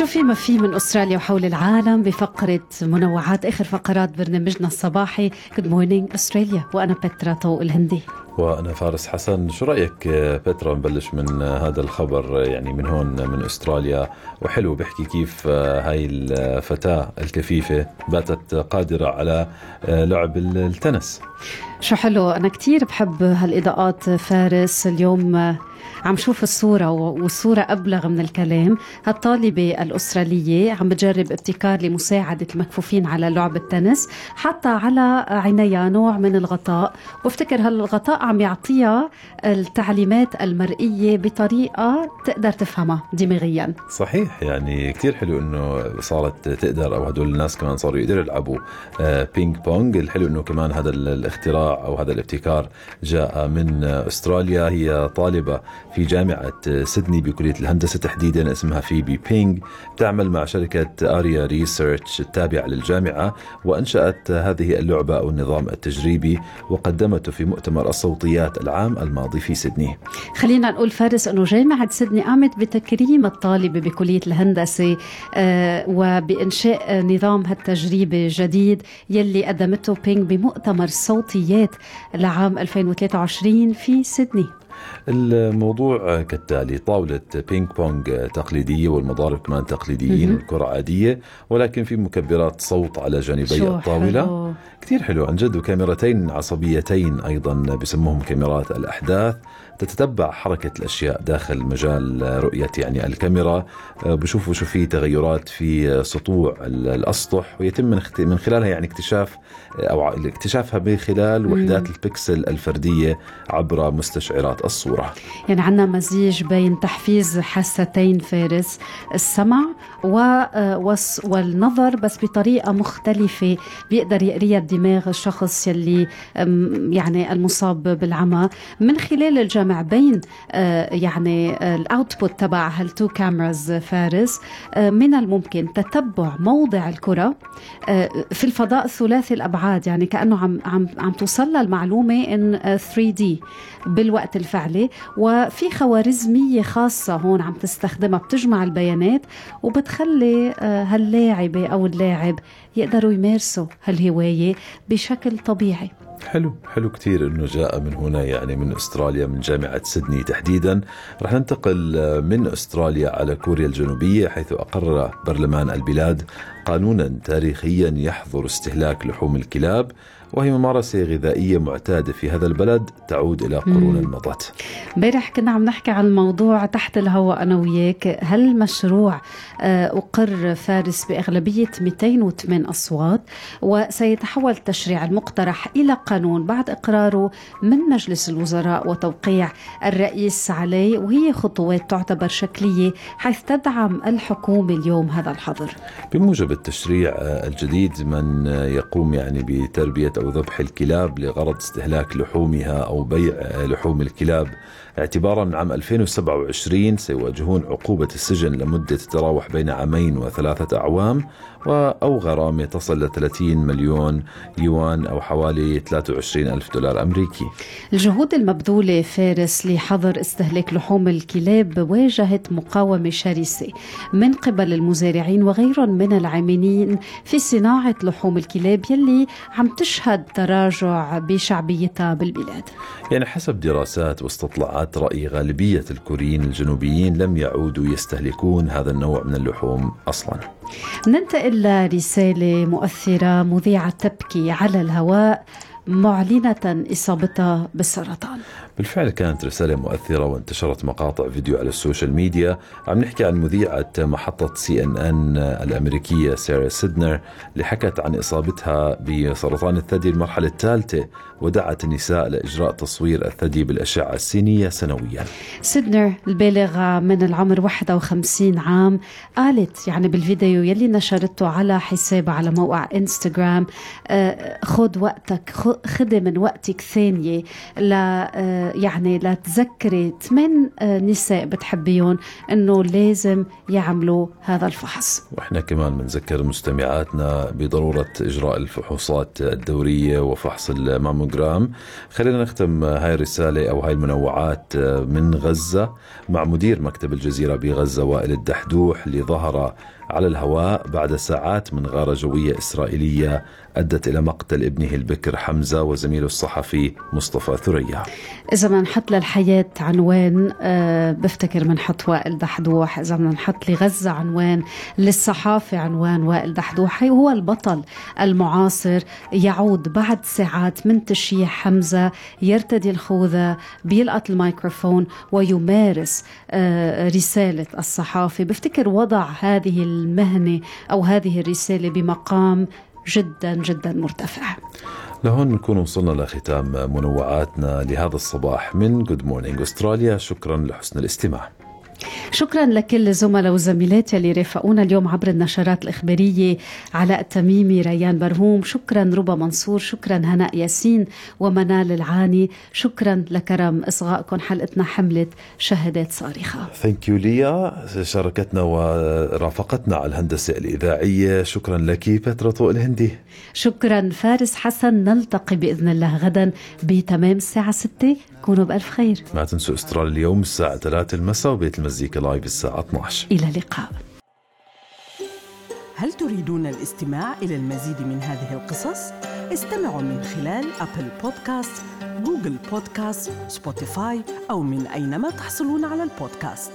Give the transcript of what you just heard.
شو في ما في من أستراليا وحول العالم بفقرة منوعات آخر فقرات برنامجنا الصباحي. Good Morning أستراليا. وأنا بترا طوق الهندي. وأنا فارس حسن. شو رأيك بترا نبلش من هذا الخبر؟ يعني من هون من أستراليا. وحلو بحكي كيف هاي الفتاة الكفيفة باتت قادرة على لعب التنس. شو حلو. أنا كتير بحب هالإضاءات فارس. اليوم عم شوف الصورة والصورة أبلغ من الكلام. هالطالبة الأسترالية عم بتجرب ابتكار لمساعدة المكفوفين على لعب التنس حتى على عينيها نوع من الغطاء. وافتكر هالغطاء عم يعطيها التعليمات المرئية بطريقة تقدر تفهمها دماغيا. صحيح يعني كتير حلو إنه صارت تقدر أو هدول الناس كمان صاروا يقدروا يلعبوا ping pong الحلو إنه كمان هذا الاختراع أو هذا الابتكار جاء من أستراليا. هي طالبة في جامعة سيدني بكلية الهندسة تحديدا اسمها فيبي بينج تعمل مع شركة ARIA Research التابعة للجامعة وأنشأت هذه اللعبة أو النظام التجريبي وقدمته في مؤتمر الصوتيات العام الماضي في سيدني. خلينا نقول فارس أنه جامعة سيدني قامت بتكريم الطالبة بكلية الهندسة آه وبإنشاء نظام هالتجريبي جديد يلي قدمته بينج بمؤتمر الصوتيات لعام 2023 في سيدني. الموضوع كالتالي طاولة ping pong تقليدية والمضارب كمان تقليديين والكرة عادية ولكن في مكبرات صوت على جانبي الطاولة. حلو. كتير حلو عن جد وكاميرتين عصبيتين أيضا بسموهم كاميرات الأحداث. تتتبع حركة الأشياء داخل مجال رؤية يعني الكاميرا. بشوفوا شو في تغيرات في سطوع الأسطح ويتم من خلالها يعني اكتشاف أو اكتشافها من خلال وحدات البكسل الفردية عبر مستشعرات الصورة. يعني عندنا مزيج بين تحفيز حاستين فارس السمع والنظر بس بطريقة مختلفة بيقدر يقريها الدماغ الشخص يلي يعني المصاب بالعمى. من خلال الجمع بين يعني ال output تبع هال two cameras فارس من الممكن تتبع موضع الكرة في الفضاء ثلاثي الأبعاد. يعني كأنه عم عم عم توصل المعلومه in 3D بالوقت الفعلي. وفي خوارزمية خاصة هون عم تستخدمها بتجمع البيانات وبتخلي هاللاعبة أو اللاعب يقدروا يمارسوا هالهواية بشكل طبيعي. حلو. حلو كثير إنه جاء من هنا يعني من أستراليا من جامعة سيدني تحديدا. رح ننتقل من أستراليا على كوريا الجنوبية حيث أقر برلمان البلاد قانونا تاريخيا يحظر استهلاك لحوم الكلاب وهي ممارسة غذائية معتادة في هذا البلد تعود إلى قرون مضت امبارح كنا عم نحكي عن الموضوع تحت الهواء أنا وياك. هل المشروع أقر فارس بأغلبية 208 أصوات وسيتحول التشريع المقترح إلى قانون بعد إقراره من مجلس الوزراء وتوقيع الرئيس عليه وهي خطوات تعتبر شكلية حيث تدعم الحكومة اليوم هذا الحظر. بموجب التشريع الجديد من يقوم يعني بتربية أو ذبح الكلاب لغرض استهلاك لحومها أو بيع لحوم الكلاب. اعتبارا من عام 2027 سيواجهون عقوبة السجن لمدة تتراوح بين عامين وثلاثة أعوام أو غرامة تصل ل 30 مليون يوان أو حوالي 23 ألف دولار أمريكي. الجهود المبذولة فارس لحظر استهلاك لحوم الكلاب واجهت مقاومة شرسة من قبل المزارعين وغيرهم من العاملين في صناعة لحوم الكلاب يلي عم تشهد تراجع بشعبيتها بالبلاد. يعني حسب دراسات واستطلاعات رأي غالبية الكوريين الجنوبيين لم يعودوا يستهلكون هذا النوع من اللحوم أصلاً. ننتقل لرسالة مؤثرة مذيعة تبكي على الهواء معلنة إصابتها بالسرطان. بالفعل كانت رسالة مؤثرة وانتشرت مقاطع فيديو على ال social media. عم نحكي عن مذيعة محطة CNN الأمريكية سارة سيدنر اللي حكت عن إصابتها بسرطان الثدي المرحلة الثالثة ودعت النساء لإجراء تصوير الثدي بالأشعة السينية سنويا. سيدنر البالغة من العمر 51 عام قالت يعني بالفيديو يلي نشرته على حسابها على موقع إنستغرام خذ وقتك خذي من وقتك ثانية ل يعني لتذكري ثمان نساء بتحبيهم إنه لازم يعملوا هذا الفحص. وإحنا كمان بنذكر مستمعاتنا بضرورة إجراء الفحوصات الدورية وفحص الماموجرام خلينا نختم هاي الرسالة أو هاي المنوعات من غزة مع مدير مكتب الجزيرة بغزة وائل الدحدوح اللي ظهر على الهواء بعد ساعات من غارة جوية إسرائيلية أدت إلى مقتل ابنه البكر حمزة وزميله الصحفي مصطفى ثريا. إذا ما نحط للحياة عنوان أه بفتكر منحط وائل دحدوح. إذا بدنا نحط لغزة عنوان للصحافة عنوان وائل دحدوح. هو البطل المعاصر يعود بعد ساعات من تشييع حمزة يرتدي الخوذة بيلقط الميكروفون ويمارس أه رسالة الصحافة. بفتكر وضع هذه المهنة أو هذه الرسالة بمقام جدا جدا مرتفع. لهون نكون وصلنا لختام منوعاتنا لهذا الصباح من Good Morning استراليا شكرا لحسن الاستماع. شكرا لكل الزملاء والزميلات اللي رافقونا اليوم عبر النشرات الإخبارية علاء التميمي ريان برهوم شكرا ربا منصور شكرا هناء ياسين ومنال العاني. شكرا لكرم إصغائكم حلقتنا حملة شهادات صارخة. Thank you ليا. شاركتنا ورافقتنا على الهندسة الإذاعية. شكرا لك بترا طوق الهندي. شكرا فارس حسن. نلتقي بإذن الله غدا بتمام الساعة 6 كونوا بألف خير. ما تنسوا استراليا اليوم الساعة 3 المساء وبيت المزيكا Live الساعة 12 إلى اللقاء. هل تريدون الاستماع إلى المزيد من هذه القصص؟ استمعوا من خلال Apple Podcast، Google Podcast، Spotify أو من أينما تحصلون على البودكاست.